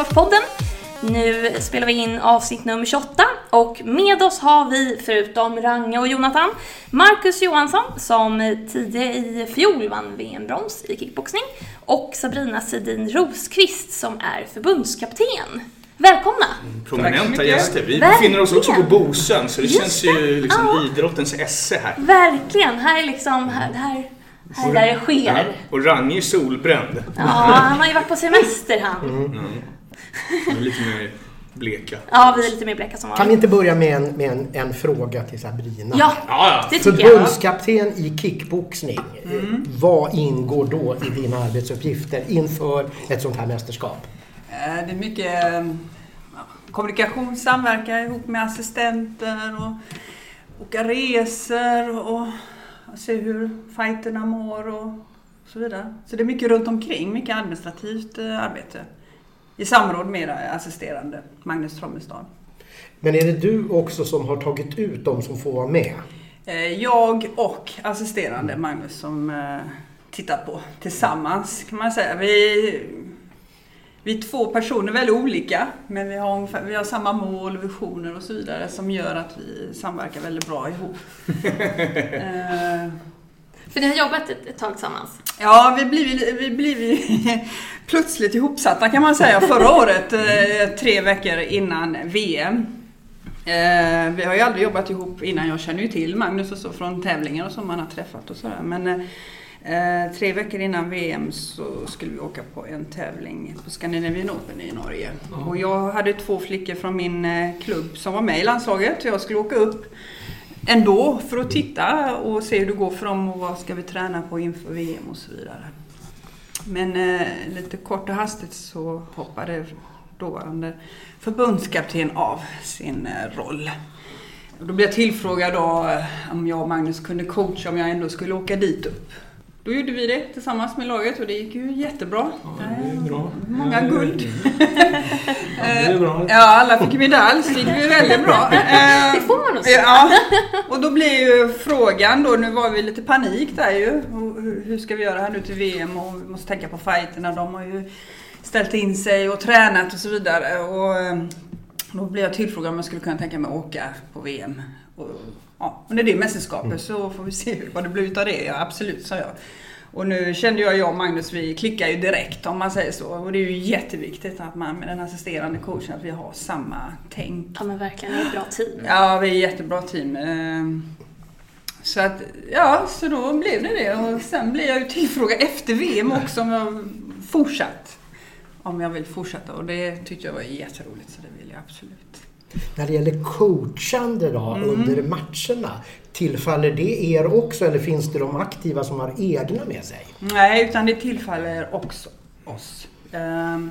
Kampsportspodden. Nu spelar vi in avsnitt nummer 28 och med oss har vi, förutom Range och Jonathan, Marcus Johansson som tidigare i fjol vann VM-brons i kickboxning och Sabrina Sedin Rosqvist som är förbundskapten. Välkomna! Prominenta gäster. Vi Verkligen. befinner oss också på Bosön så det Just känns ju liksom Ja. idrottens esse här. Verkligen, här är liksom, här, här, här där det sker. Och Range är solbränd. Ja, han har ju varit på semester han. De är lite mer bleka. Ja, vi är lite mer bleka som Kan vi vanligt. inte börja med en, med en, en fråga till Sabrina? Ja, Ja, ja. Förbundskapten i kickboxning. eh, Vad ingår då i dina arbetsuppgifter inför ett sånt här mästerskap? Eh, Det är mycket eh, kommunikation, samverka ihop med assistenter och åka resor och se hur fighterna mår och så vidare. Så det är mycket runt omkring, mycket administrativt eh, arbete. I samråd med assisterande Magnus Trommestad. Men är det du också som har tagit ut de som får vara med? Eh, Jag och assisterande Magnus som eh, tittar på tillsammans kan man säga. Vi, vi är två personer, väldigt olika, men vi har, ungefär, vi har samma mål, visioner och så vidare som gör att vi samverkar väldigt bra ihop. För ni har jobbat ett, ett tag tillsammans. Ja, vi blev, vi blev plötsligt ihopsatta kan man säga förra året, eh, tre veckor innan VM. Eh, Vi har ju aldrig jobbat ihop innan, jag känner ju till Magnus och så från tävlingar och som man har träffat och sådär. Men eh, tre veckor innan VM så skulle vi åka på en tävling på Scandinavian Open i Norge. Och jag hade två flickor från min klubb som var med i landslaget. Jag skulle åka upp ändå för att titta och se hur det går för dem och vad ska vi träna på inför VM och så vidare. Men eh, lite kort och hastigt så hoppade dåvarande förbundskapten av sin eh, roll. Då blev jag tillfrågad då, eh, om jag och Magnus kunde coacha om jag ändå skulle åka dit upp. Då gjorde vi det tillsammans med laget och det gick ju jättebra. det är bra. Många Ja, guld. Ja, bra. Ja, alla fick medalj, så det gick ju väldigt bra. Eh, Det får man nog säga. Ja, och då blir ju frågan då, nu var vi lite panik där ju. Hur- ska vi göra här nu till VM och vi måste tänka på fighterna. De har ju ställt in sig och tränat och så vidare. Och eh, då blev jag tillfrågad om jag skulle kunna tänka mig att åka på VM. Och, ja, under det mästerskapet så får vi se vad det blir utav det. Ja, absolut, sa jag. Och nu kände jag, jag och Magnus, vi klickar ju direkt om man säger så. Och det är ju jätteviktigt att man med den assisterande coachen, att vi har samma tänk. Ja men verkligen, det är ett bra team. Ja, vi är ett jättebra team. Ehm, Så att, ja, så då blev det det. Och sen blev jag ju tillfrågad efter VM också om jag fortsatt. Om jag vill fortsätta och det tyckte jag var jätteroligt så det vill jag absolut. När det gäller coachande då Mm. under matcherna, tillfaller det er också eller finns det de aktiva som har egna med sig? Nej, utan det tillfaller också oss. Um,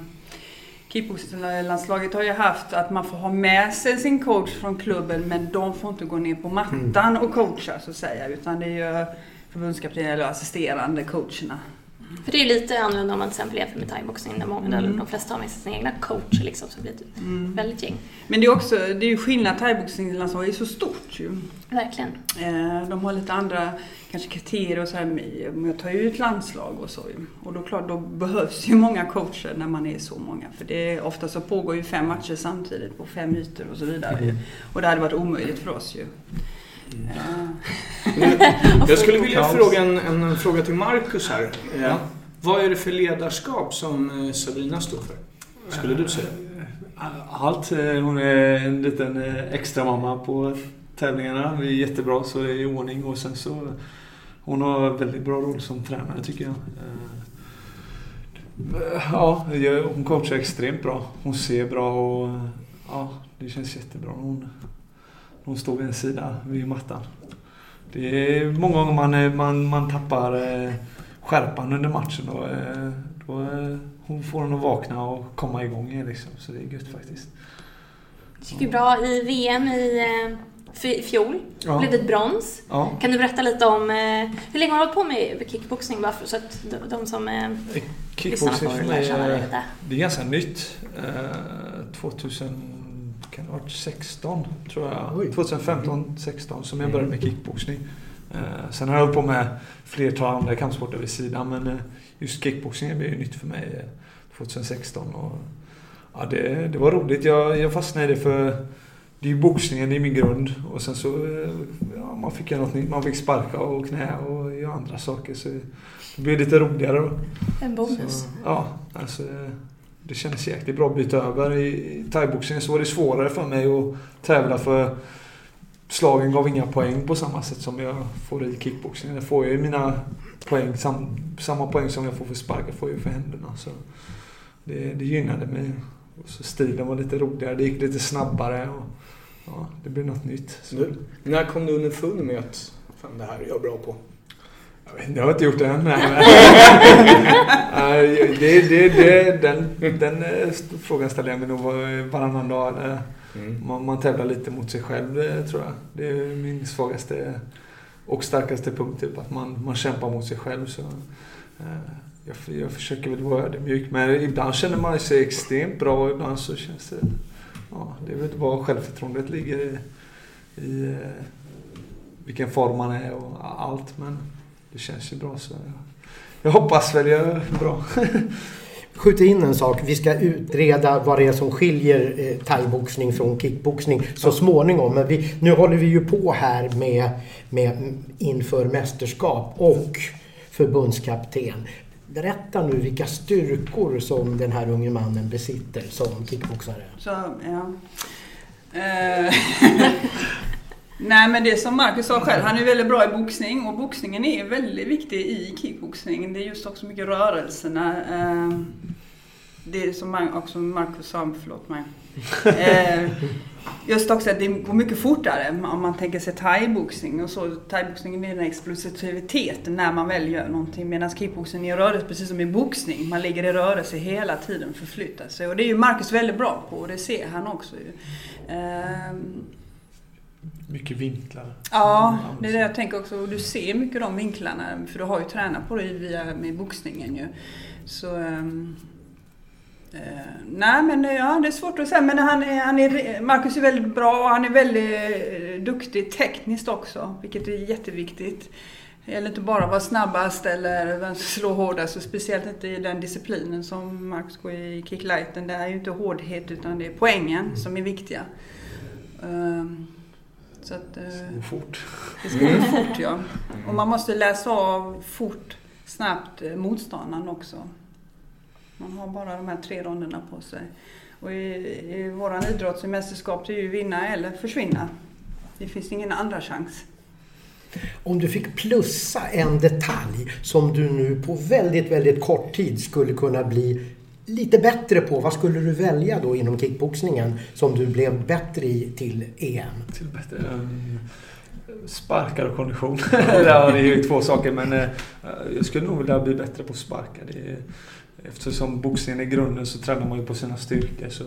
Kickboxningslandslaget har ju haft att man får ha med sig sin coach från klubben men de får inte gå ner på mattan och coacha så att säga. Utan det är ju förbundskapten eller assisterande coacherna. För det är ju lite annorlunda om man till exempel jämför med thaiboxning där många, där de flesta har med sig sina egna coacher liksom, så det blir ett väldigt gäng. Men det är också, det är ju skillnad, thaiboxningslandslaget är så stort ju. Verkligen. Eh, De har lite andra kanske kriterier och så här med med att ta ut landslag och så. Och då klart, då behövs ju många coacher när man är så många. För det är, ofta så pågår ju fem matcher samtidigt på fem ytor och så vidare. ju. Och det hade varit omöjligt för oss ju. Eh, Jag skulle vilja fråga en, en fråga till Marcus här. Eh, Ja. Vad är det för ledarskap som eh, Sabrina står för? Skulle du säga? Allt. Eh, Hon är en liten eh, extra mamma på tävlingarna. Vi är jättebra så det är i ordning. Och sen så... Hon har väldigt bra roll som tränare tycker jag. Eh, Ja, hon coachar extremt bra. Hon ser bra och ja, det känns jättebra. Hon, hon står vid en sida vid mattan. Det är många gånger man, eh, man, man tappar eh, skärpan under matchen och eh, då hon får hon att vakna och komma igång igen liksom. Så det är gött faktiskt. Det gick ju bra i VM i fjol. Ja. blev det ett brons. Ja. Kan du berätta lite om hur länge har du hållit på med kickboxning bara för, så att de, som Kickboxing för mig dig lite? det är ganska nytt. Eh, 2000, kan det ha varit 16 tror jag. Oj. 2015, 16 som jag började med kickboxning. Eh, sen har jag hållit på med flertal andra kampsporter vid sidan men eh, just kickboxning blev ju nytt för mig eh, 2016. Och, Ja, det, det var roligt. Jag, jag fastnade i det för det är ju boxningen, det är min grund. Och sen så, eh, ja, man fick göra något nytt. Man fick sparka och knä och göra andra saker. Så det blev lite roligare då. En bonus. Så, ja, alltså det kändes jäkligt bra att byta över. I thaiboxningen så var det svårare för mig att tävla för slagen gav inga poäng på samma sätt som jag får i kickboxningen. Jag får ju mina poäng, sam, samma poäng som jag får för sparkar jag får ju för händerna. Så det, det gynnade mig. Och så stilen var lite roligare, det gick lite snabbare. Och, ja, det blev något nytt. Så. När kom du underfund med att fan, det här är jag bra på? Jag vet inte, jag har inte gjort det än. Nej, det, det, det, den, den eh, frågan ställer jag mig nog varannan dag. Mm. Man, man tävlar lite mot sig själv, eh, tror jag. Det är min svagaste och starkaste punkt. Typ, att man, man kämpar mot sig själv. Så, eh, jag, jag försöker väl vara ödmjuk. Men ibland känner man sig extremt bra och ibland så känns det... Ja, det är väl var självförtroendet ligger i, i vilken form man är och allt. Men det känns ju bra. Så jag, jag hoppas väl jag är bra. skjuter in en sak. Vi ska utreda vad det är som skiljer eh, thaiboxning från kickboxning så småningom. Men vi, nu håller vi ju på här med, med inför mästerskap och förbundskapten. Berätta nu vilka styrkor som den här unge mannen besitter som kickboxare. Så, ja. Nej men det som Marcus sa själv, han är väldigt bra i boxning och boxningen är väldigt viktig i kickboxning. Det är just också mycket rörelserna. Eh, det som också Marcus sa, förlåt mig. Eh, just också att det går mycket fortare om man tänker sig thaiboxning och så. Thaiboxningen är den explosiviteten när man väl gör någonting medan kickboxning är rörelse precis som i boxning. Man ligger i rörelse hela tiden, förflyttar sig och det är ju Marcus väldigt bra på och det ser han också ju. Eh, mycket vinklar. Ja, det är det jag tänker också. Du ser mycket de vinklarna, för du har ju tränat på det via med boxningen ju. Så... Um, uh, nej men ja, det är svårt att säga. Men han är, han är, Marcus är väldigt bra och han är väldigt uh, duktig tekniskt också, vilket är jätteviktigt. Det gäller inte bara att vara snabbast eller vem som slår hårdast, och speciellt inte i den disciplinen som Marcus går i kicklighten. Det är ju inte hårdhet utan det är poängen som är viktiga. Um, så att, det ska gå fort. Det ska gå fort ja. Och man måste läsa av fort, snabbt eh, motståndaren också. Man har bara de här tre ronderna på sig. Och i, i våran idrott, i mästerskap, det är ju vinna eller försvinna. Det finns ingen andra chans. Om du fick plussa en detalj som du nu på väldigt, väldigt kort tid skulle kunna bli lite bättre på, vad skulle du välja då inom kickboxningen som du blev bättre i till EM? Till bättre? Eh, um, sparkar och kondition. ja, det är ju två saker men uh, jag skulle nog vilja bli bättre på att sparka. Det är, eftersom boxningen är grunden så tränar man ju på sina styrkor så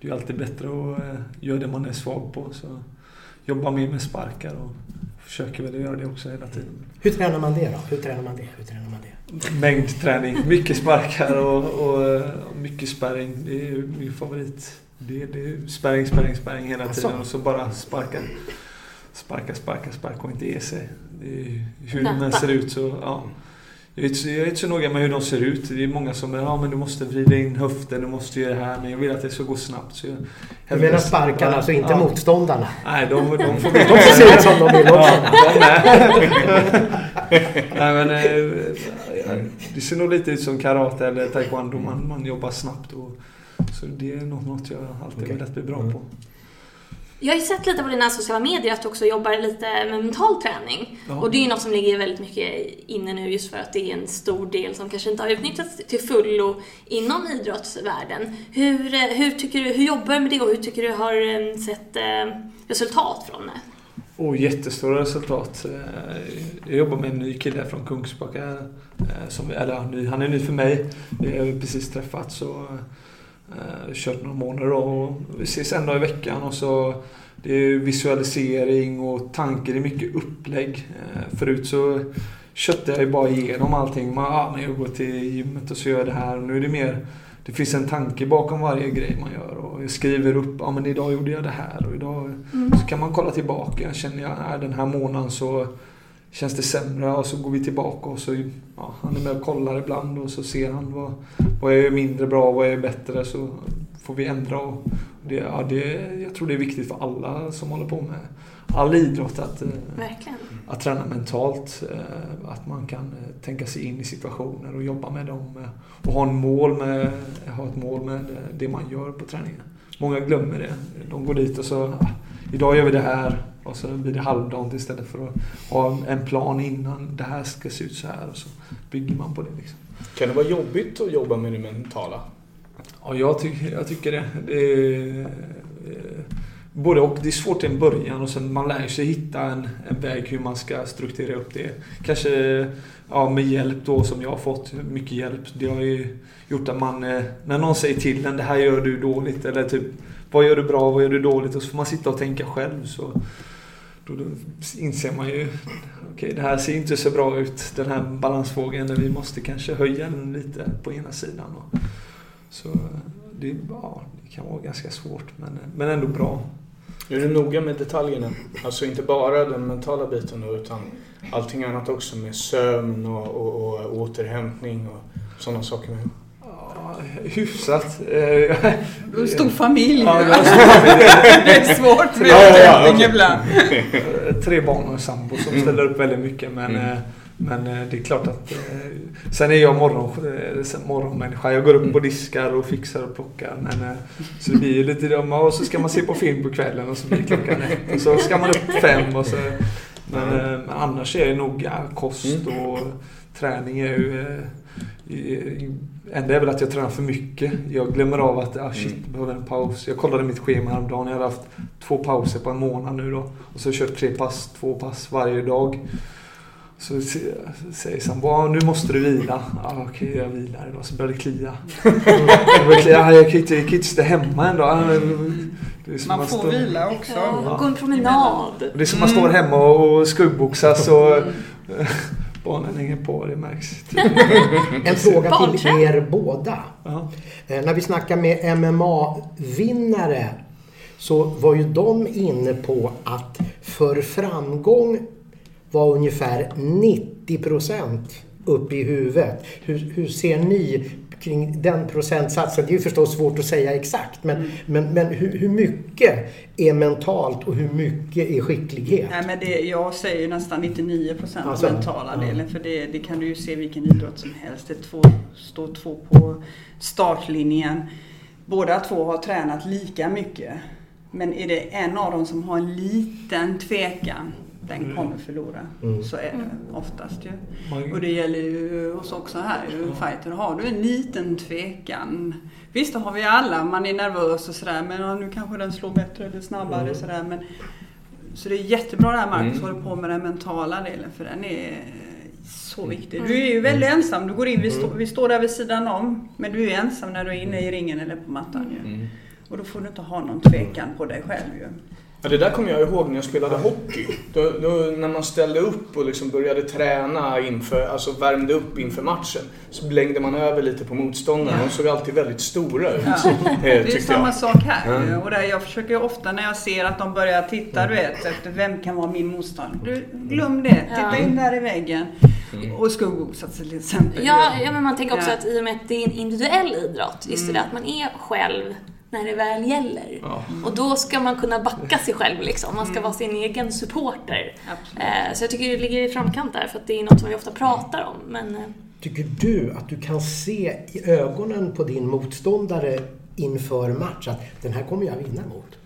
det är ju alltid bättre att uh, göra det man är svag på. Så jobba mer med sparkar och försöker väl göra det också hela tiden. Hur tränar man det då? Hur tränar man det? Hur tränar man det? Mängdträning. Mycket sparkar och, och, och mycket spärring. Det är min favorit. Det, det är spärring, spärring, spärring hela tiden alltså. och så bara sparka. Sparka, sparka, sparka och inte ge sig. Det är, hur den ser ut så, ja. Jag är, inte, jag är inte så noga med hur de ser ut. Det är många som säger ja men du måste vrida in höften, du måste göra det här. Men jag vill att det ska gå snabbt. Så jag, du menar sparkarna, alltså inte ja. motståndarna? Nej, de, de får de får se ut som de vill också. Ja, Nej, men, eh, det ser nog lite ut som karate eller taekwondo. Man, man jobbar snabbt. Och, så det är något jag alltid okay. velat bli bra på. Jag har ju sett lite på dina sociala medier att du också jobbar lite med mental träning. Ja. Och det är ju något som ligger väldigt mycket inne nu just för att det är en stor del som kanske inte har utnyttjats till fullo inom idrottsvärlden. Hur, eh, hur, tycker du, hur jobbar du med det och hur tycker du har eh, sett eh, resultat från det? Oh, jättestora resultat. Jag jobbar med en ny kille från Kungsbacka. Som, eller han är ny för mig. Vi har precis träffats. Och, Eh, kört några månader och vi ses en dag i veckan och så det är visualisering och tanke, det är mycket upplägg. Eh, förut så köpte jag ju bara igenom allting. Man, ah, jag går till gymmet och så gör jag det här. Och nu är det mer, det finns en tanke bakom varje grej man gör. Och jag skriver upp, ja ah, men idag gjorde jag det här och idag mm. så kan man kolla tillbaka. Känner jag, ah, den här månaden så känns det sämre och så går vi tillbaka och så ja, han är med och kollar ibland och så ser han vad, vad jag är mindre bra och vad jag är bättre. Så får vi ändra. Och det, ja, det, jag tror det är viktigt för alla som håller på med all idrott att, eh, Verkligen. att träna mentalt. eh, Att man kan eh, tänka sig in i situationer och jobba med dem. Och ha, en mål med, ha ett mål med det man gör på träningen. Många glömmer det. De går dit och så, idag gör vi det här. Och så blir det halvdant istället för att ha en plan innan. Det här ska se ut så här och så bygger man på det. Liksom. Kan det vara jobbigt att jobba med det mentala? Ja, jag, tycker jag tycker det. det är, eh, både och. Det är svårt i en början och sen man lär sig hitta en, en väg hur man ska strukturera upp det. Kanske ja, med hjälp då som jag har fått. Mycket hjälp. Det har ju gjort att man, eh, när någon säger till en det här gör du dåligt eller typ vad gör du bra, och vad gör du dåligt? Och så får man sitta och tänka själv. Så då, inser man ju okej, det här ser inte så bra ut, den här balansfrågan. Vi måste kanske höja den lite på ena sidan. Och, så det, ja, det kan vara ganska svårt, men, men ändå bra. Är du noga med detaljerna? Alltså inte bara den mentala biten då, utan allting annat också med sömn och, och, och återhämtning och sådana saker med. Hyfsat. Eh, stor familj. Ja, har det är svårt med Ja, ja, ja, ibland. tre barn och en sambo som Mm. ställer upp väldigt mycket. Men, Mm. eh, men eh, det är klart att... eh, Sen är jag morgon, morgonmänniska. Jag går upp och diskar och fixar och plockar. Men, så det blir ju lite dumma. Och så ska man se på film på kvällen och så blir klockan ett. Och så ska man upp fem och så... Men, Mm. men annars är det nog ja, kost och träning är ju... i- Enda är väl att jag tränar för mycket. Jag glömmer av att ah, shit, jag behöver en paus. Jag kollade mitt schema häromdagen. Jag hade haft två pauser på en månad nu då. Och så har jag kört tre pass, två pass varje dag. Så säger sambo, ah, nu måste du vila. Ah, Okej, jag vilar idag. Så börjar det klia. Det. Ah, jag kan inte, jag kan inte sitta hemma en dag. Ah, det är som Man att får stå- vila också. Ja, gå en promenad. Det är som man Mm. står hemma och och skuggboxas och barnen hänger på. Det märks. En fråga till er båda. Ja. Eh, när vi snackar med MMA-vinnare så var ju de inne på att för framgång var ungefär 90% upp i huvudet. Hur, hur ser ni kring den procentsatsen? Det är ju förstås svårt att säga exakt men, men, men hur, hur mycket är mentalt och hur mycket är skicklighet? Nej, men det, jag säger nästan 99 procent Alltså, mentala ja. delen. För det, det kan du ju se vilken idrott som helst. Det två, står två på startlinjen. Båda två har tränat lika mycket. Men är det en av dem som har en liten tvekan, den kommer förlora. Mm. Så är det oftast ju. Och det gäller ju oss också här ju, fighter. Har du en liten tvekan. Visst, det har vi alla. Man är nervös och sådär. Men ja, nu kanske den slår bättre eller snabbare. Mm. Sådär. Men, så det är jättebra det här Marcus Mm. håller på med den mentala delen. För den är så viktig. Du är ju väldigt ensam. Du går in, vi, stå, vi står där vid sidan om. Men du är ensam när du är inne i ringen eller på mattan ju. Mm. Och då får du inte ha någon tvekan på dig själv ju. Ja, det där kommer jag ihåg när jag spelade hockey. Då, då, när man ställde upp och liksom började träna inför, alltså värmde upp inför matchen. Så blängde man över lite på motståndaren. Ja. De såg alltid väldigt stora ut. Ja. eh, Det är samma jag. sak här Mm. ju. Och där jag försöker ofta när jag ser att de börjar titta, du vet, efter vem kan vara min motståndare. Du, glöm det. Titta Ja. in där i väggen. Mm. Och skuggboxas till exempel. Ja, ja, men man tänker också Ja. att i och med att det är en individuell idrott, just det där att man är själv när det väl gäller. Ja. Och då ska man kunna backa sig själv liksom. Man ska vara sin egen supporter. Absolut. Eh, Så jag tycker det ligger i framkant där, för att det är något som vi ofta pratar om. Men eh, Tycker du att du kan se i ögonen på din motståndare inför match att den här kommer jag vinna mot?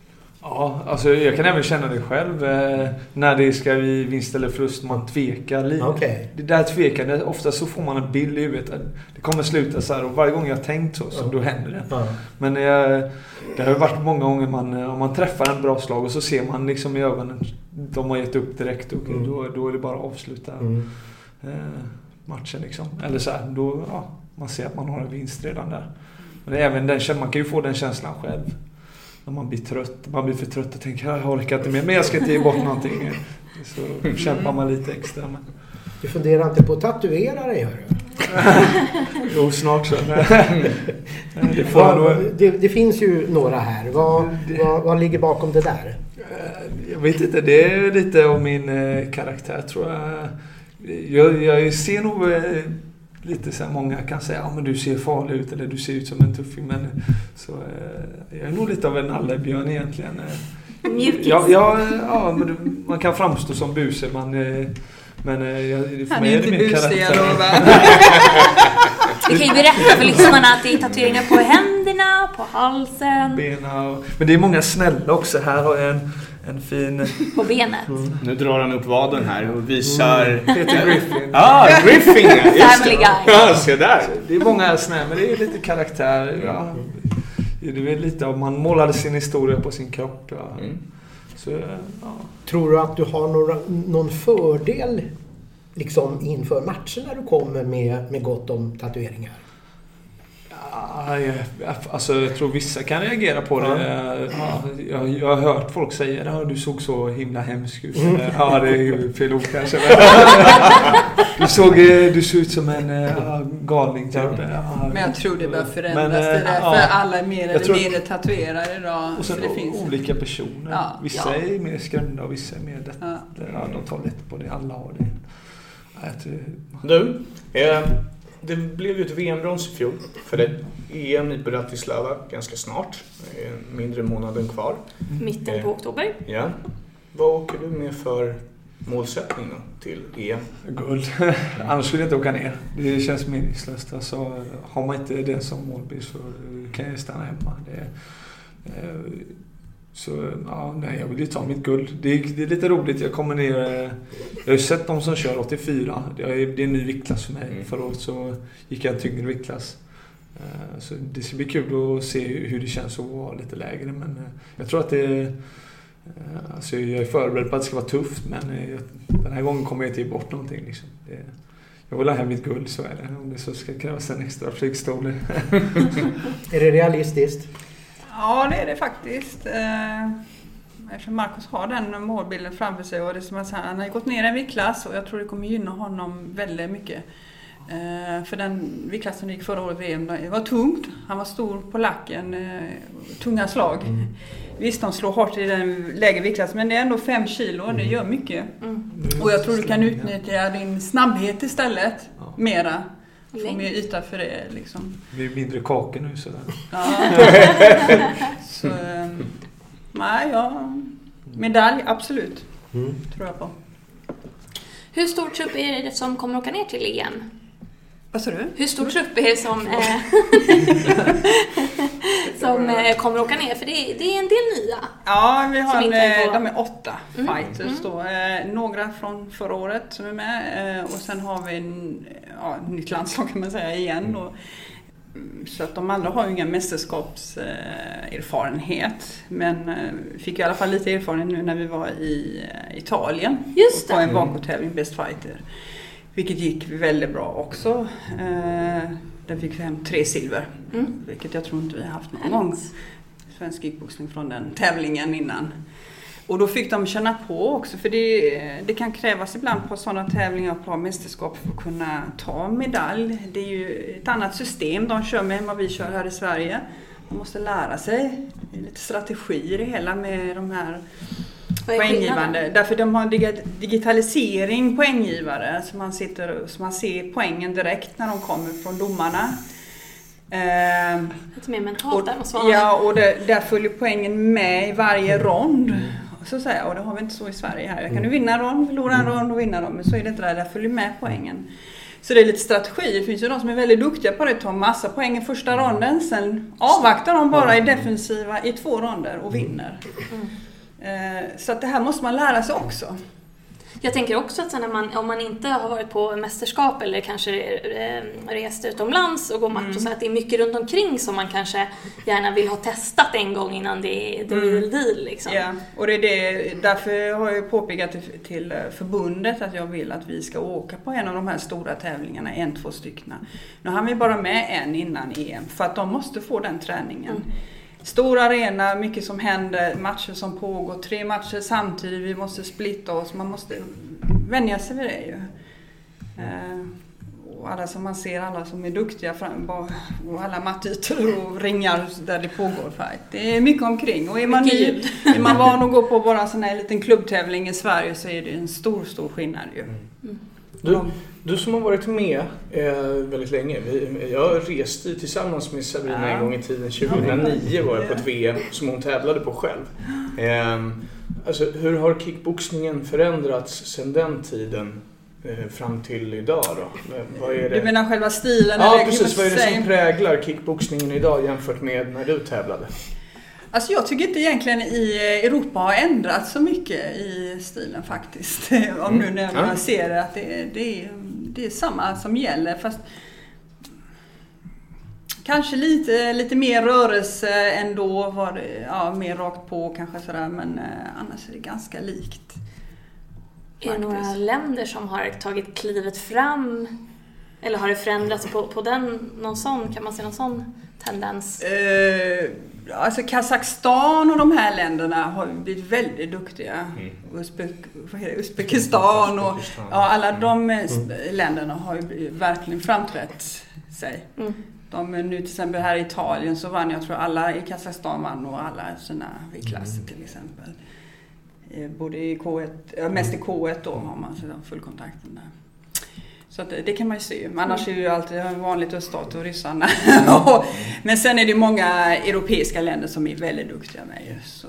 Ja, alltså jag kan även känna det själv. Eh, när det ska bli vinst eller förlust, man tvekar lite. Okej. Det där tvekandet, ofta så får man en bild i huvudet. Det kommer sluta så här och varje gång jag tänkt så, så då händer det. Men eh, det har ju varit många gånger man, eh, om man träffar en bra slag och så ser man liksom i ögonen, de har gett upp direkt och Mm. då, då är det bara att avsluta Mm. eh, matchen liksom. Eller så här, då, ja, man ser att man har en vinst redan där. Men även den, man kan ju få den känslan själv. När man blir trött, man blir för trött och tänker jag orkar inte mer, men jag ska inte ge bort någonting. Så kämpar man lite extra. Men, Du funderar inte på att tatuera dig, hörru? jo, snart så. det får nog... Det, det finns ju några här. Vad, vad, vad ligger bakom det där? Eh, Jag vet inte, det är lite av min eh, karaktär tror jag. Jag, jag ser nog eh, lite så här, många kan säga ja men du ser farlig ut eller du ser ut som en tuffing. Men så, eh, jag är nog lite av en nallebjörn egentligen. Eh, Mjukis. Ja, ja, ja men du- man kan framstå som buse man, eh, men eh, jag, för Han mig är är det inte mer busig, karaktär. lovar. Vi kan ju berätta för lyssnarna att det är tatueringar på händerna, på halsen, Bena och, men det är många snälla också. Här har jag en, en fin på benet. Nu drar han upp vaden här och visar... Peter Griffin. Ah, Griffin Family det. Guy. Ja, se där. Det är många snälla, men det är lite karaktär. Ja. Det är lite av man målade sin historia på sin kropp. Ja. Mm. Så, ja. Tror du att du har några, någon fördel liksom inför matchen när du kommer med, med gott om tatueringar? Ja, jag, alltså, jag tror vissa kan reagera på det. Ja, jag, jag har hört folk säga att du såg så himla hemsk ut. Eller, Ja, det är ju fel ord kanske. Du såg, eh, du såg ut som en eh, galning typ. Ja. Men jag tror det bör förändras. Men, det eh, är därför ja. alla är mer eller tror- mindre tatuerade idag. Och Så sen det finns. olika personer. Ja. Vissa Ja. är mer skrämda och vissa är mer lätt, Ja. ja. de tar lätt på det. Alla har det. Du, det blev ju ett VM-brons i fjol för dig. EM i Bratislava ganska snart. Det mindre månaden kvar. Mitten på oktober. Ja. Vad åker du med för målsättning då till EM? Guld. Annars skulle jag inte åka ner. Det känns meningslöst. Alltså, har man inte det som målbild så kan jag stanna hemma. Det, eh, så ja, nej, jag vill ju ta mitt guld. Det är, det är lite roligt. Jag kommer ner... eh, Jag har ju sett de som kör 84. Det är, det är en ny viktklass för mig. Mm. Förra året så gick jag en tyngre viktklass. Eh, Så det ska bli kul att se hur det känns att vara lite lägre. Men eh, jag tror att det... Alltså jag är förberedd på att det ska vara tufft men jag, den här gången kommer jag inte ge bort någonting. Liksom. Det, jag vill ha hem mitt guld, så är det. Om det så ska krävas en extra flygstol. Är det realistiskt? Ja, det är det faktiskt. Eh, Eftersom Marcus har den målbilden framför sig och det är som att han har gått ner en viktklass och jag tror det kommer gynna honom väldigt mycket. Eh, För den viktklassen som gick förra året VM, det var tungt. Han var stor på lacken, eh, tunga slag. Visst, de slår hårt i den lägre viktklassen men det är ändå fem kilo, det gör mycket. Mm. Och jag tror du kan utnyttja din snabbhet istället, mera. Få mer yta för det liksom. Det blir mindre kakor nu så. Ja. Så, ehm, nej, ja. Medalj, absolut. Mm. Tror jag på. Hur stor trupp är det som kommer åka ner till EM? Vad sa du? Hur stor trupp är det som, eh, som eh, kommer åka ner? För det är, det är en del nya. Ja, vi har en, är eh, på- de är åtta Mm, fighters mm. då. Eh, några från förra året som är med och sen har vi en, ja, nytt landslag kan man säga igen då. Mm, Så att de andra har ju ingen mästerskapserfarenhet. Men fick i alla fall lite erfarenhet nu när vi var i Italien. Just På det. en Vaco-tävling, Best Fighter. Vilket gick väldigt bra också. Eh, Där fick hem tre silver. Mm. Vilket jag tror inte vi har haft någon gång. Svensk kickboxning från den tävlingen innan. Och då fick de känna på också för det, det kan krävas ibland på sådana tävlingar och på mästerskap för att kunna ta medalj. Det är ju ett annat system de kör med än vad vi kör här i Sverige. Man måste lära sig lite strategi i hela med de här poänggivande. Därför de har digitalisering poänggivare så man, sitter, så man ser poängen direkt när de kommer från domarna. Ehm, Lite mer mentalt och, där vara. ja, och det, där följer poängen med i varje rond. Så att säga. Och det har vi inte så i Sverige här. Där kan du vinna en rond, förlora en rond och vinna dem. Men så är det inte där. Där följer med poängen. Så det är lite strategi. Det finns ju de som är väldigt duktiga på det. Tar massa poäng i första ronden. Sen avvaktar de bara i defensiva i två ronder och vinner. Eh, Så att det här måste man lära sig också. Jag tänker också att sen man, om man inte har varit på mästerskap eller kanske eh, rest utomlands och går match och så att det är mycket runt omkring som man kanske gärna vill ha testat en gång innan det är the real deal liksom. Ja, och det är det, därför har jag påpekat till, till eh, förbundet att jag vill att vi ska åka på en av de här stora tävlingarna, en, två stycken. Nu hann vi bara med en innan EM för att de måste få den träningen. Stor arena, mycket som händer, matcher som pågår, tre matcher samtidigt, vi måste splitta oss, man måste vänja sig vid det ju. Eh, och alla som man ser, alla som är duktiga fram, och alla mattytor och ringar där det pågår fight. Det är mycket omkring och är man, ny, är man van att gå på bara en sån här liten klubbtävling i Sverige så är det en stor, stor skillnad ju. Du, Du som har varit med eh, väldigt länge. Vi, jag reste tillsammans med Sabrina Ja. en gång i tiden. 2009 var jag på ett VM som hon tävlade på själv. Eh, alltså, hur har kickboxningen förändrats sedan den tiden eh, fram till idag då? Vad är det? Du menar själva stilen? Ja precis, vad är det som präglar kickboxningen idag jämfört med när du tävlade? Alltså jag tycker inte egentligen i Europa har ändrats så mycket i stilen faktiskt. Om nu när man ser att det, det, är, det är samma som gäller fast Kanske lite, lite mer rörelse ändå, var det, ja, mer rakt på kanske sådär men eh, annars är det ganska likt. Är det några länder som har tagit klivet fram? Eller har det förändrats på, på den, någon sån, kan man se någon sån tendens? Eh, alltså Kazakstan och de här länderna har blivit väldigt duktiga. Uzbek, heter det? Uzbekistan och ja, alla de eh, s- länderna har ju verkligen framträtt sig. Mm. De, eh, nu till exempel här i Italien så vann jag tror alla i Kazakstan vann nog alla sina viktklasser till exempel. Eh, Både i K1, ja, mest i K1 då har man fullkontakten där. Så att det, kan man ju se. Annars är det ju alltid vanligt öststat och ryssarna. Och- Men sen är det många europeiska länder som är väldigt duktiga med ju. Så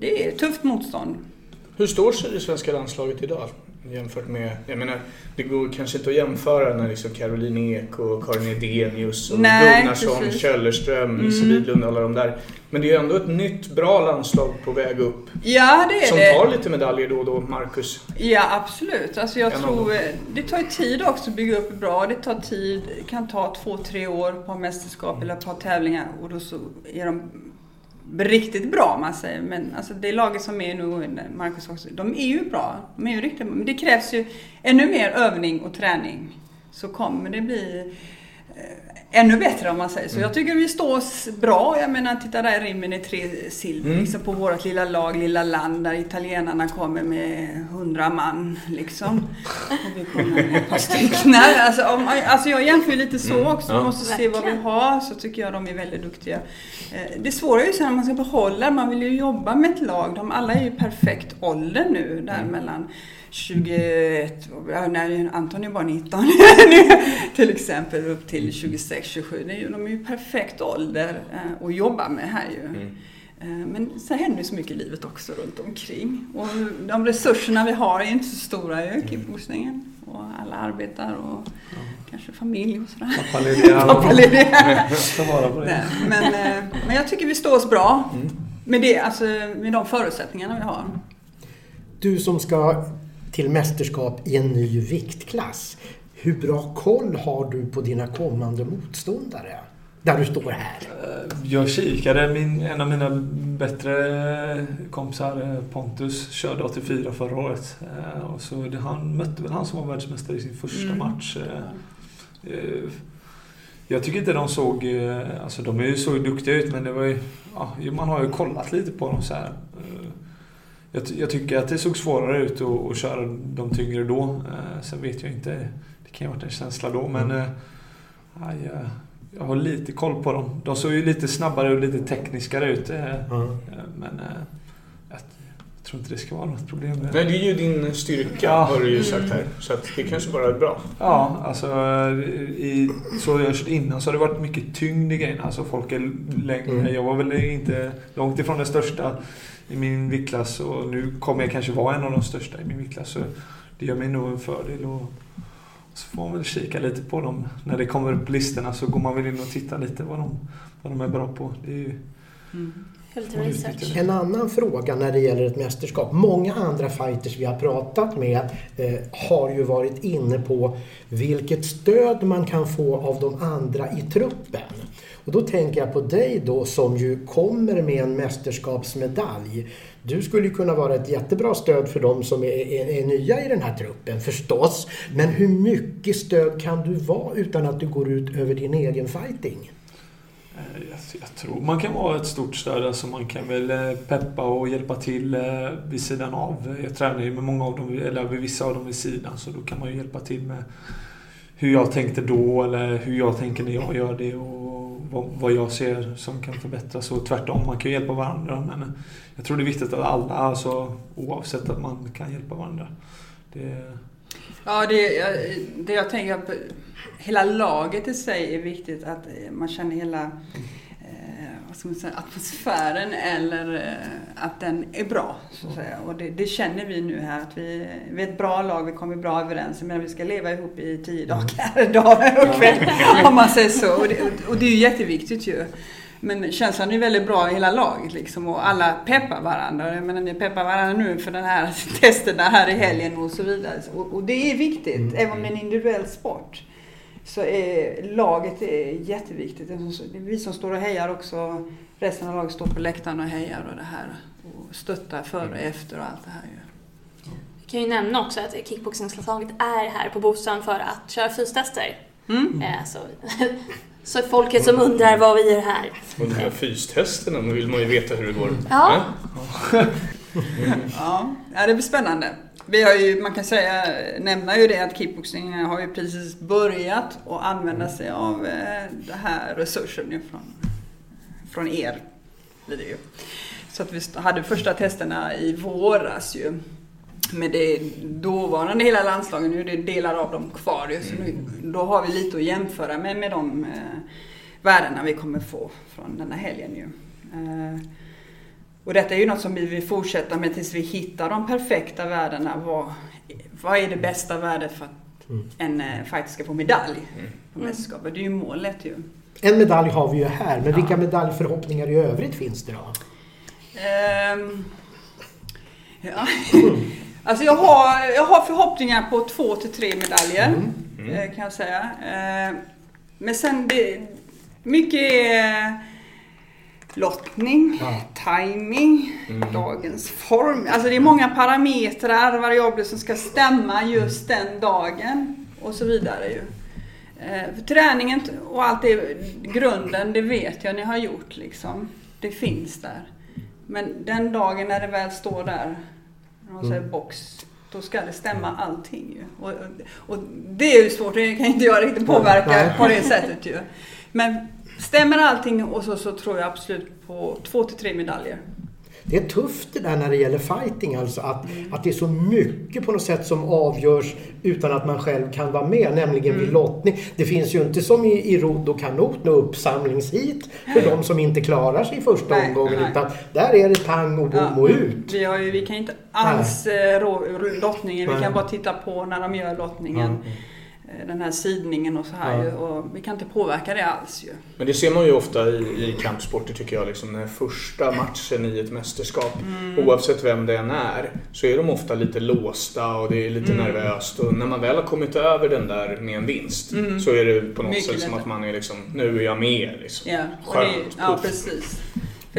det är tufft motstånd. Hur står sig det svenska landslaget idag? Jämfört med, jag menar, det går kanske inte att jämföra när liksom Caroline Ek och Karin Edenius och Nej, Gunnarsson, precis. Källerström, Mm. Lise Widlund och alla de där. Men det är ju ändå ett nytt bra landslag på väg upp. Ja, det är Som det. tar lite medaljer då och då, Marcus. Ja, absolut. Alltså jag En tror, det tar ju tid också att bygga upp bra. Det tar tid, det kan ta två, tre år på mästerskap eller ett par tävlingar och då så är de riktigt bra om man säger. Men alltså det laget som är nu, Marcus också, de är ju bra. De är ju riktigt bra. Men det krävs ju ännu mer övning och träning. Så kommer det bli ännu bättre om man säger så. Jag tycker vi står oss bra. Jag menar, titta där Rimini tre silver Mm. liksom på vårt lilla lag, lilla land där italienarna kommer med hundra man liksom. Och vi kommer med ett par stycken. Nej, Alltså, om, alltså jag jämför lite så också. Man Ja. måste se vad vi har så tycker jag de är väldigt duktiga. Eh, Det svåra är ju sen när man ska behålla, man vill ju jobba med ett lag. De alla är ju perfekt ålder nu där mellan 21, ja, nej, Anton är bara 19 nu, till exempel upp till 26, 27. Det är ju, de är ju perfekt ålder eh, att jobba med här ju. Eh, Men sen händer ju så mycket i livet också runt omkring. Och de resurserna vi har är inte så stora i kickboxningen. Och alla arbetar och kanske familj och sådär. Pappalediga. Ta vara på det. Nej, men, eh, men jag tycker vi står oss bra Mm. med, det, alltså, med de förutsättningarna vi har. Du som ska till mästerskap i en ny viktklass. Hur bra koll har du på dina kommande motståndare? Där du står här. Eh, Jag kikade, min, en av mina bättre kompisar eh, Pontus körde 84 förra året. Eh, Och så det, han mötte väl han som var världsmästare i sin första Mm. match. Jag tycker inte de såg, alltså de är ju så duktiga ut men det var ju, ja, man har ju kollat lite på dem så här. Eh, Jag, jag tycker att det såg svårare ut att, att köra de tyngre då. Eh, Sen vet jag inte, det kan ju ha varit en känsla då men eh, ja, jag, jag har lite koll på dem. De såg ju lite snabbare och lite tekniskare ut. eh, eh, Men eh, jag, jag tror inte det ska vara något problem. Nej, det är ju din styrka Ja. har du ju sagt här. Så att det kanske bara är bra. Ja, alltså i, så jag kört innan så har det varit mycket tyngd i grejerna. Alltså folk är längre. Mm. Jag var väl inte långt ifrån den största i min viktklass och nu kommer jag kanske vara en av de största i min viktklass. Så det gör mig nog en fördel. Och så får man väl kika lite på dem. När det kommer upp listorna så går man väl in och tittar lite vad de, vad de är bra på. Det är ju, research. En annan fråga när det gäller ett mästerskap. Många andra fighters vi har pratat med eh, har ju varit inne på vilket stöd man kan få av de andra i truppen. Och då tänker jag på dig då som ju kommer med en mästerskapsmedalj. Du skulle ju kunna vara ett jättebra stöd för de som är, är, är nya i den här truppen förstås. Men hur mycket stöd kan du vara utan att du går ut över din egen fighting? Eh, jag, jag tror man kan vara ett stort stöd. Alltså man kan väl eh, peppa och hjälpa till eh, vid sidan av. Jag tränar ju med många av dem, eller med vissa av dem vid sidan. Så då kan man ju hjälpa till med hur jag tänkte då eller hur jag tänker när jag gör det och vad, jag ser som kan förbättras. Och tvärtom, man kan ju hjälpa varandra. Men jag tror det är viktigt att alla, alltså, oavsett att man kan hjälpa varandra. Det, Ja, det, jag- det jag tänker på, hela laget i sig är viktigt. Att man känner hela vad ska man säga, atmosfären eller eh, att den är bra. Så att säga. Och det, det känner vi nu här. Att vi, vi är ett bra lag, vi kommer bra överens. Men vi ska leva ihop i tio dagar, dagar och kväll. Om man säger så. Och det, och det är ju jätteviktigt ju. Men känslan är väldigt bra i hela laget liksom och alla peppar varandra. Jag menar, ni peppar varandra nu för den här testerna här i helgen och så vidare. Och, och det är viktigt, även om det är en individuell sport. Så är laget är jätteviktigt. Vi som står och hejar också. Resten av laget står på läktaren och hejar och det här. Och stöttar före och efter och allt det här ju. Vi kan ju nämna också att kickboxingslaget är här på Bosön för att köra fystester. Mm. Eh, Så, så folket som undrar vad vi gör här. Och de här fystesterna, då vill man ju veta hur det går. Ja. Ja, ja, det blir spännande. Vi har ju, man kan säga, nämna ju det att kickboxing har ju precis börjat att använda sig av eh, den här resursen från, från er. Blir det ju. Så att vi hade första testerna i våras ju. Med det dåvarande hela landslagen, nu är det delar av dem kvar ju. Så nu, då har vi lite att jämföra med, med de eh, värdena vi kommer få från den här helgen ju. Eh, och detta är ju något som vi vill fortsätta med tills vi hittar de perfekta värdena. Vad, vad är det bästa värdet för att Mm. en eh, fighter ska få medalj på mästerskapet? Det är ju målet ju. En medalj har vi ju här, men vilka medaljförhoppningar i övrigt finns det då? Ehm, ja. Alltså jag har, jag har förhoppningar på två till tre medaljer. eh, Kan jag säga. Eh, Men sen det, mycket är lottning, Ja. timing, dagens form. Alltså det är många parametrar, variabler som ska stämma just den dagen och så vidare ju. Eh, för träningen och allt det, grunden, det vet jag ni har gjort liksom. Det finns där. Men den dagen när det väl står där, när man säger box, då ska det stämma allting ju. Och, och det är ju svårt, det kan inte jag riktigt påverka på det sättet ju. Men stämmer allting och så, så tror jag absolut på två till tre medaljer. Det är tufft det där när det gäller fighting alltså. Att, att det är så mycket på något sätt som avgörs utan att man själv kan vara med. Nämligen Mm. vid lottning. Det finns ju inte som i, i rodd och kanot något uppsamlingshit för de som inte klarar sig i första Nej, omgången. nej. Utan där är det pang och bom Ja. och ut. Vi, ju, vi kan inte alls eh, rå, lottningen, vi kan bara titta på när de gör lottningen. Ja. Eh, Den här sidningen och så här Ja. och vi kan inte påverka det alls ju. Men det ser man ju ofta i, i kampsporter tycker jag. Liksom, den första matchen i ett mästerskap, oavsett vem det än är, så är de ofta lite låsta och det är lite nervöst. Och när man väl har kommit över den där med en vinst så är det på något Mycket sätt som lättare. att man är liksom, nu är jag med. Liksom. Ja, och det, Skönt, ja precis.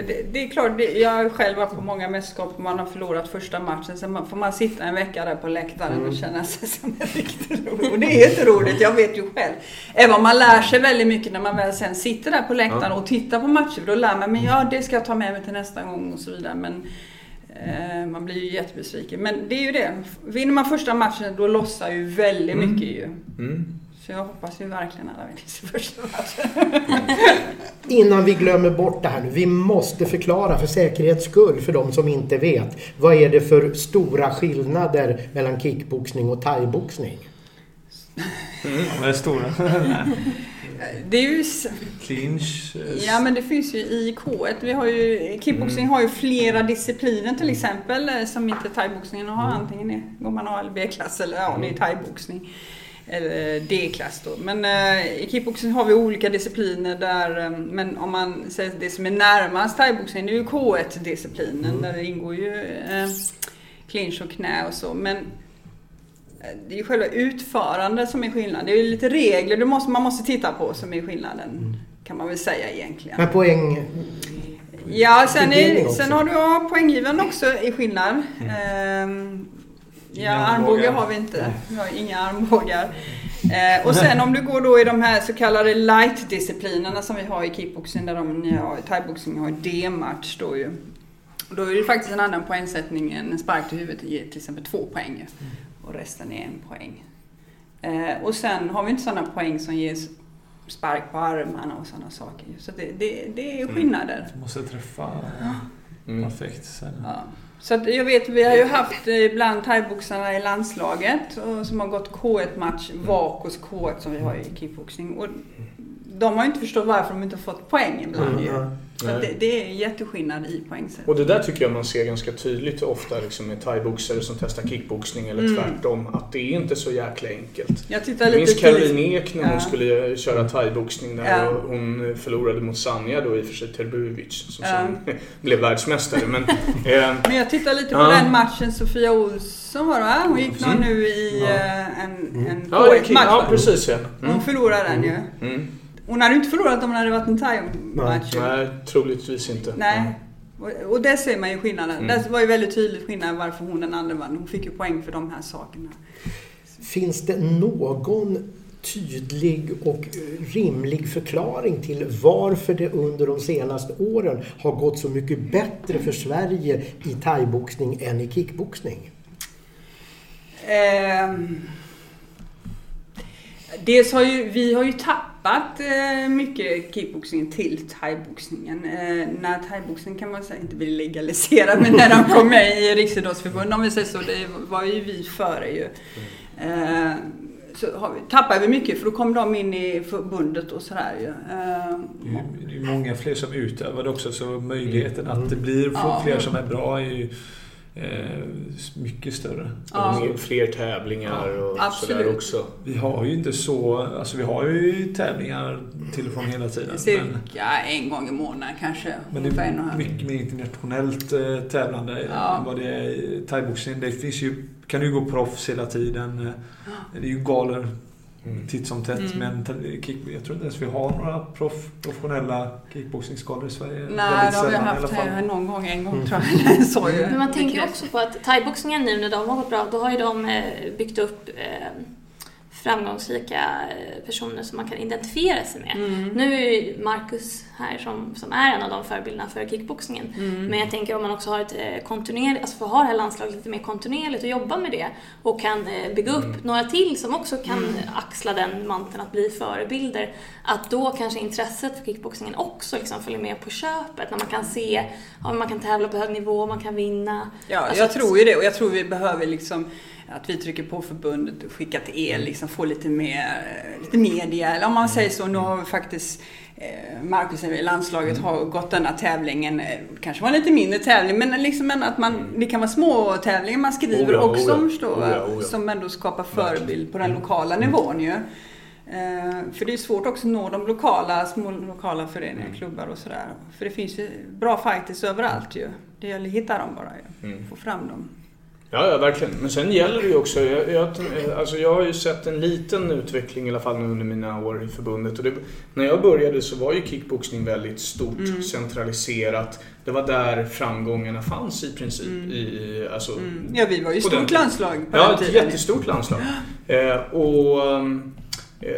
Det, det är klart, det, jag har själv varit på många mästerskap och man har förlorat första matchen. Sen man, får man sitta en vecka där på läktaren och känna sig som en riktig rolig. Och det är inte roligt, jag vet ju själv. Även om man lär sig väldigt mycket när man väl sen sitter där på läktaren och tittar på matcher. Då lär man, men ja det ska jag ta med mig till nästa gång och så vidare. Men eh, man blir ju jättebesviken. Men det är ju det. Vinner man första matchen då lossar ju väldigt mycket ju. Mm. Så jag hoppas ju verkligen alla vinner sin första match. Innan vi glömmer bort det här nu. Vi måste förklara för säkerhets skull för de som inte vet. Vad är det för stora skillnader mellan kickboxning och thaiboxning? De är stora. Det är ju Clinch. Ja men det finns ju i K1. Vi har ju, kickboxing har ju flera discipliner till exempel eh, som inte thaiboxningen har. Antingen är, går man A eller B-klass eller ja, det är thaiboxning. Eller D-klass då. Men eh, i kickboxing har vi olika discipliner där, eh, men om man säger det som är närmast thaiboxning det är ju K1-disciplinen där det ingår ju eh, clinch och knä och så. Men eh, det är ju själva utförandet som är skillnaden. Det är ju lite regler du måste, man måste titta på som är skillnaden. Kan man väl säga egentligen. Men poäng... Ja, sen, är, sen har du ja, poänggivande också i skillnad. Ehm, ja, Inga armbågar armbågar. har vi inte. Vi har inga armbågar. Eh, och sen om du går då i de här så kallade light-disciplinerna som vi har i kickboxing, där de ja, i thaiboxning har D-match då ju. Då är det faktiskt en annan poängsättning än en spark till huvudet ger till exempel två poäng. ju. Och resten är en poäng. Eh, och sen har vi inte sådana poäng som ges spark på armarna och sådana saker. Så det, det, det är skillnader. Du måste träffa. Mm. perfekt. Sen, Ja. Så att jag vet, vi har ju haft eh, ibland thaiboxarna i landslaget och, som har gått K1-match, Vakos K1 som vi har i kickboxning. Och de har ju inte förstått varför de inte har fått poäng ibland ju. Mm. Så att det, det är jätteskillnad i poängsätt. Och det där tycker jag man ser ganska tydligt ofta liksom, med thaiboxare som testar kickboxning eller Mm. tvärtom. Att det är inte så jäkla enkelt. Jag Jag minns Caroline Ek när hon Ja. skulle köra thaiboxning där Ja. och hon förlorade mot Sanja då i och för sig Terbuvic som Ja. sen blev världsmästare. Men, eh, Men jag tittar lite på Ja. den matchen Sofia olsson var det va? Hon gick Mm. nu i Ja. eh, en, en ja, det är K1-match kick- ja, precis ja. Hon Mm. förlorade den ju. Mm. Hon hade inte förlorat om hon hade varit en thai-match. ju. Nej, troligtvis inte. Nej. Och, och där ser man ju skillnaden. Mm. Där var ju väldigt tydligt skillnad varför hon den andra vann. Hon fick ju poäng för de här sakerna. Finns det någon tydlig och rimlig förklaring till varför det under de senaste åren har gått så mycket bättre för Sverige i thaiboxning än i kickboxning? Ehm, dels har ju, vi har ju tappat eh, mycket kickboxning till thaiboxningen. Eh, när thaiboxning kan man säga inte blir legaliserad, men när de kom med i Riksidrottsförbundet, om vi säger så, det var ju vi före ju. Eh, så har vi, tappar vi mycket för då kom de in i förbundet och sådär ju. Det är ju- många fler som utövar det också så möjligheten att det blir Ja. fler som är bra är ju eh, mycket större. Ja. Mer- Fler tävlingar och Absolut. sådär också. Vi har ju inte så, alltså vi har ju tävlingar till och från hela tiden. Men, cirka en gång i månaden kanske. men det och är mycket mer internationellt eh, tävlande Ja. än vad det är i thaiboxning. Det finns ju, kan ju gå proffs hela tiden. Det är ju galor Mm. titt som tätt. Mm. Men kick, jag tror inte ens vi har några proff, professionella kickboxningsgalor i Sverige. Nej, det har vi haft här någon gång, en gång Mm. tror jag. Så. Men man tänker också på att thaiboxningen nu när de har gått bra, då har ju de eh, byggt upp eh, framgångsrika eh, personer som man kan identifiera sig med. Mm. Nu är ju Marcus här som, som är en av de förebilderna för kickboxningen. Mm. Men jag tänker om man också har ett eh, kontinuerligt, alltså får ha det här landslaget lite mer kontinuerligt och jobba med det och kan eh, bygga upp Mm. några till som också kan Mm. axla den manteln att bli förebilder. Att då kanske intresset för kickboxningen också liksom följer med på köpet när man kan se, ja, man kan tävla på hög nivå, man kan vinna. Ja, Alltså jag tror ju det och jag tror vi behöver liksom att vi trycker på förbundet och skickar till er, liksom få lite mer, lite media. Eller om man säger så, nu har vi faktiskt eh, Marcus i landslaget har gått denna tävlingen, eh, kanske var en lite mindre tävling, men liksom att man, det kan vara små tävlingar man skriver Oja, också, oja. förstår Oja, va? oja. som ändå skapar förebild på den lokala nivån ju. Eh, För det är svårt också att nå de lokala, små lokala föreningar, Mm. klubbar och sådär. För det finns ju bra fighters överallt ju. Det gäller att hitta dem bara ju. Mm. Få fram dem. Ja, ja, verkligen. Men sen gäller det ju också, jag, jag, alltså jag har ju sett en liten utveckling i alla fall under mina år i förbundet. Och det, när jag började så var ju kickboxning väldigt stort, Mm. centraliserat. Det var där framgångarna fanns i princip. Mm. I, alltså, Mm. Ja, vi var ju den stort landslag på Ja, den ett tiden. jättestort landslag. Eh, och um,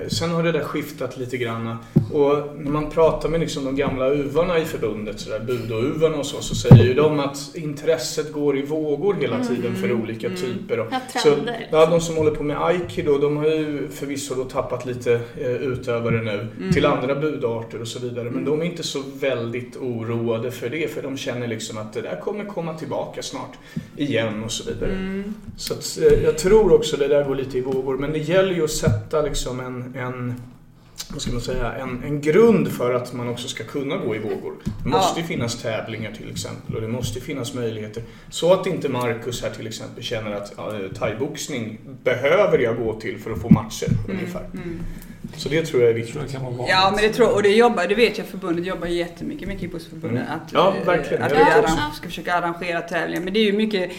Sen har det där skiftat lite grann. Och när man pratar med liksom de gamla uvarna i förbundet, så där, Budo-uvarna och så, så säger ju de att intresset går i vågor hela tiden för Mm, olika mm. typer. Ja, så, ja, de som håller på med aikido, de har ju förvisso då tappat lite eh, utövare nu Mm. till andra budarter och så vidare. Men de är inte så väldigt oroade för det, för de känner liksom att det där kommer komma tillbaka snart igen och så vidare. Mm. Så att, eh, jag tror också det där går lite i vågor. Men det gäller ju att sätta liksom en, en vad ska man säga, en, en grund för att man också ska kunna gå i vågor. Det måste ju finnas tävlingar till exempel och det måste finnas möjligheter. Så att inte Marcus här till exempel känner att ja, thaiboxning behöver jag gå till för att få matcher ungefär. Mm. Så det tror jag är Jag viktigt. det kan vara vanligt. Ja, men det tror jag. Och det jobbar, det vet jag förbundet jobbar jättemycket med Kickboxförbundet. Mm. Att, Ja, verkligen. Att Jag vi vet arran- också. ska försöka arrangera tävlingar. Men det är ju mycket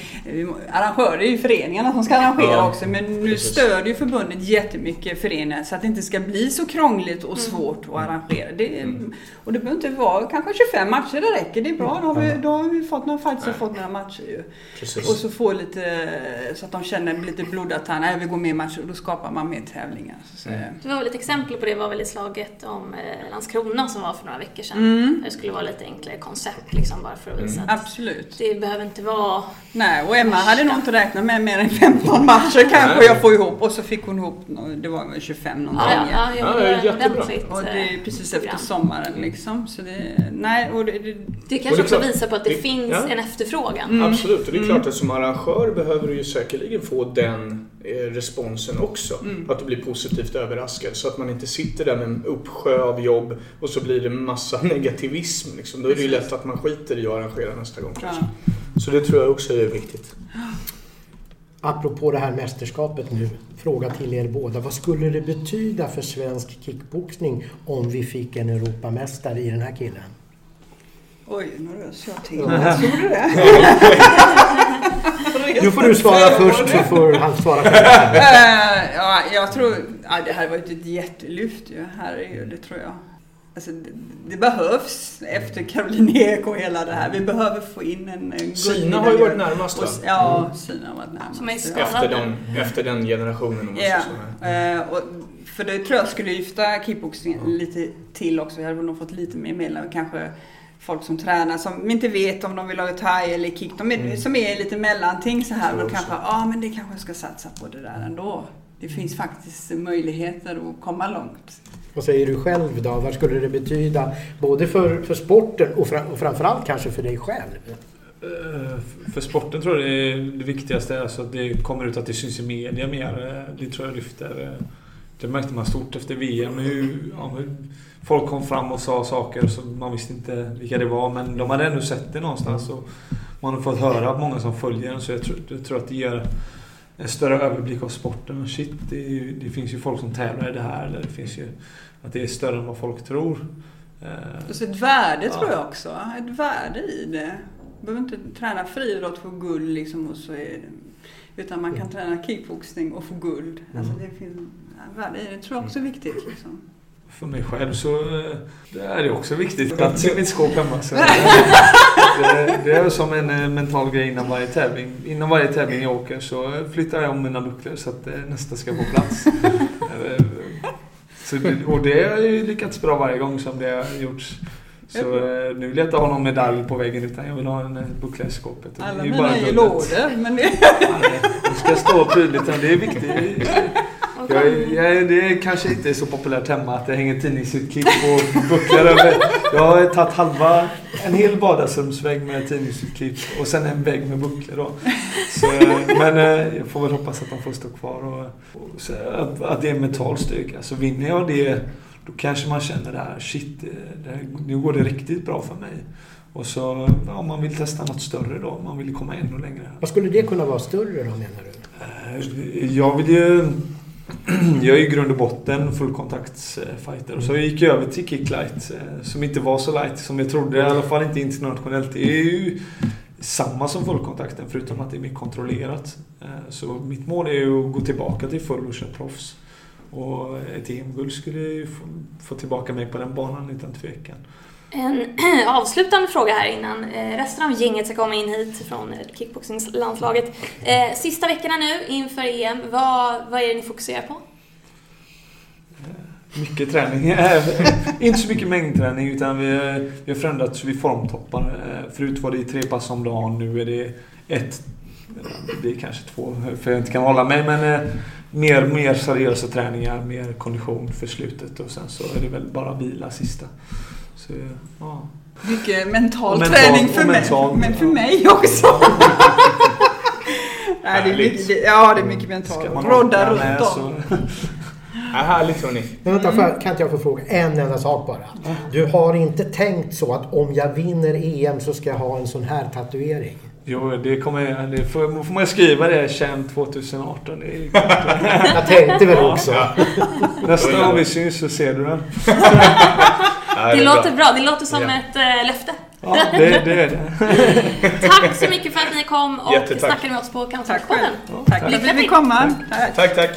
arrangörer, det är ju föreningarna som ska arrangera Ja, också. Men nu precis. stödjer ju förbundet jättemycket föreningar så att det inte ska bli så krångligt och svårt att arrangera. Det, Mm. Och det behöver inte vara kanske 25 matcher, det räcker. Det är bra. Då har vi, då har vi fått några fights och fått några matcher ju. Och Precis. så få lite, så att de känner lite blodad tand. Nej, vi går med matcher och då skapar man mer tävlingar. Så att säga. Det var lite exempel på det var väl i slaget om eh, Landskrona som var för några veckor sedan. Mm. Det skulle vara lite enklare koncept liksom bara för att visa att Absolut. det behöver inte vara... Nej, och Emma hade nog inte räknat med mer än 15 matcher kanske Nej. jag får ihop. Och så fick hon ihop, det var väl 25 någonting. Ja, ja, Ja, ja, det jättebra. Och det är eh, precis efter program. sommaren liksom. Så det, nej, och det, det, Det Och kanske det är också klart, visar på att det, det- finns ja. en efterfrågan. Mm. Absolut, och det är klart att som arrangör behöver du ju säkerligen få den eh, responsen också. Mm. Att du blir positivt överraskad så att man inte sitter där med en uppsjö av jobb och så blir det massa negativism. Liksom. Då är det ju lätt att man skiter i att arrangera nästa gång. ja. Så det tror jag också är viktigt. Apropå det här mästerskapet nu, fråga till er båda. Vad skulle det betyda för svensk kickboxning om vi fick en Europamästare i den här killen? Oj, nu rös jag till. Såg du det? Nu får du svara först så får han svara själv. Eh, ja, jag tror... Ja, det här var ju ett jättelyft ju. Herregud, det tror jag. Alltså, det, det behövs efter Caroline Ek och hela det här. Vi behöver få in en, en Kina har ju varit närmast va? Och, ja, Kina har varit närmast. Efter den, efter den generationen om så. eh, och för det tror jag skulle lyfta kickboxningen lite till också. Jag hade nog fått lite mer medlemmar kanske folk som tränar som inte vet om de vill ha thai eller kick. De är, Mm. Som är lite mellanting så här. Också. kanske, ja ah, men det kanske jag ska satsa på det där ändå. Det finns faktiskt möjligheter att komma långt. Vad säger du själv då? Vad skulle det betyda både för, för sporten och, fra, och framförallt kanske för dig själv? Eh, För sporten tror jag det, är det viktigaste är alltså att det kommer ut att det syns i media mer. Eh, Det tror jag lyfter. eh, Det märkte man stort efter VM. Hur, ja, hur folk kom fram och sa saker som man visste inte vilka det var. Men de hade ändå sett det någonstans. Och man har fått höra av många som följer den. Så jag tror, jag tror att det ger en större överblick av sporten. Shit, det, ju, det finns ju folk som tävlar i det här. Eller det finns ju att det är större än vad folk tror. Eh, Så ett värde Ja. tror jag också. Ett värde i det. Du behöver inte träna friidrott för guld liksom och så är det, Utan man kan träna kickboxning och få guld. Alltså det finns ja, värde i det. Det tror jag också är viktigt. Liksom. För mig själv så eh, det är det också viktigt. Plats i mitt skåp hemma. Så, det, det är som en eh, mental grej innan varje tävling. Innan varje tävling jag åker så flyttar jag om mina bucklor så att eh, nästa ska få plats. Så, och det har ju lyckats bra varje gång som det har gjorts. Så nu vill jag inte ha någon medalj på väggen utan jag vill ha en buckla i skåpet. Alla mina är guldet. lådor. Men det, Nej, Det ska stå prydligt. Det är viktigt. Jag, jag, det är kanske inte så populärt hemma att det hänger tidningsutklipp och bucklor över. Jag har tagit halva, en hel vardagsrumsvägg med tidningsutklipp och sen en vägg med bucklor då. Så, men eh, jag får väl hoppas att de får stå kvar och, och så, att, att det är en mental styrka. Så vinner jag det, då kanske man känner det här, shit, det här, nu går det riktigt bra för mig. Och så, om man vill testa något större då, om man vill komma ännu längre. Vad skulle det kunna vara större då menar du? Eh, Jag vill ju... Jag är i grund och botten fullkontaktsfighter. Och så gick jag över till kicklight eh, som inte var så light som jag trodde. I alla fall inte internationellt. Det är ju samma som fullkontakten förutom att det är mer kontrollerat. Eh, så mitt mål är ju att gå tillbaka till full och köra proffs. Och ett EM-guld skulle ju få tillbaka mig på den banan utan tvekan. En avslutande fråga här innan eh, resten av gänget ska komma in hit från eh, kickboxningslandslaget. Eh, sista veckorna nu inför EM, vad, vad är det ni fokuserar på? Mycket träning. inte så mycket mängdträning utan vi, vi har förändrats vid formtoppar. Förut var det tre pass om dagen, nu är det ett. Det blir kanske två för jag inte kan hålla mig men mer, mer seriösa träningar, mer kondition för slutet och sen så är det väl bara vila sista. Så, ja. mycket mental, mental- träning för mig. mental, men för ja. mig också. Nej, det är mycket, det, ja, det är mycket mentalt. Ska man Rodda runt om. Ja, härligt hörni. Men vänta, får- kan inte jag få fråga en enda sak bara? Du har inte tänkt så att om jag vinner EM så ska jag ha en sån här tatuering? Jo, det kommer jag... Det får, får man skriva det Känd 2018. Det är, Jag tänkte väl också. nästa gång vi syns så ser du den. Ja, Det är låter bra, det låter som Ja. ett äh, löfte. Ja, det, det är det. Tack så mycket för att ni kom och Jättetack. snackade med oss på Tack Kampsportspodden. själv. Tack för att du fick komma. Tack. Tack, tack.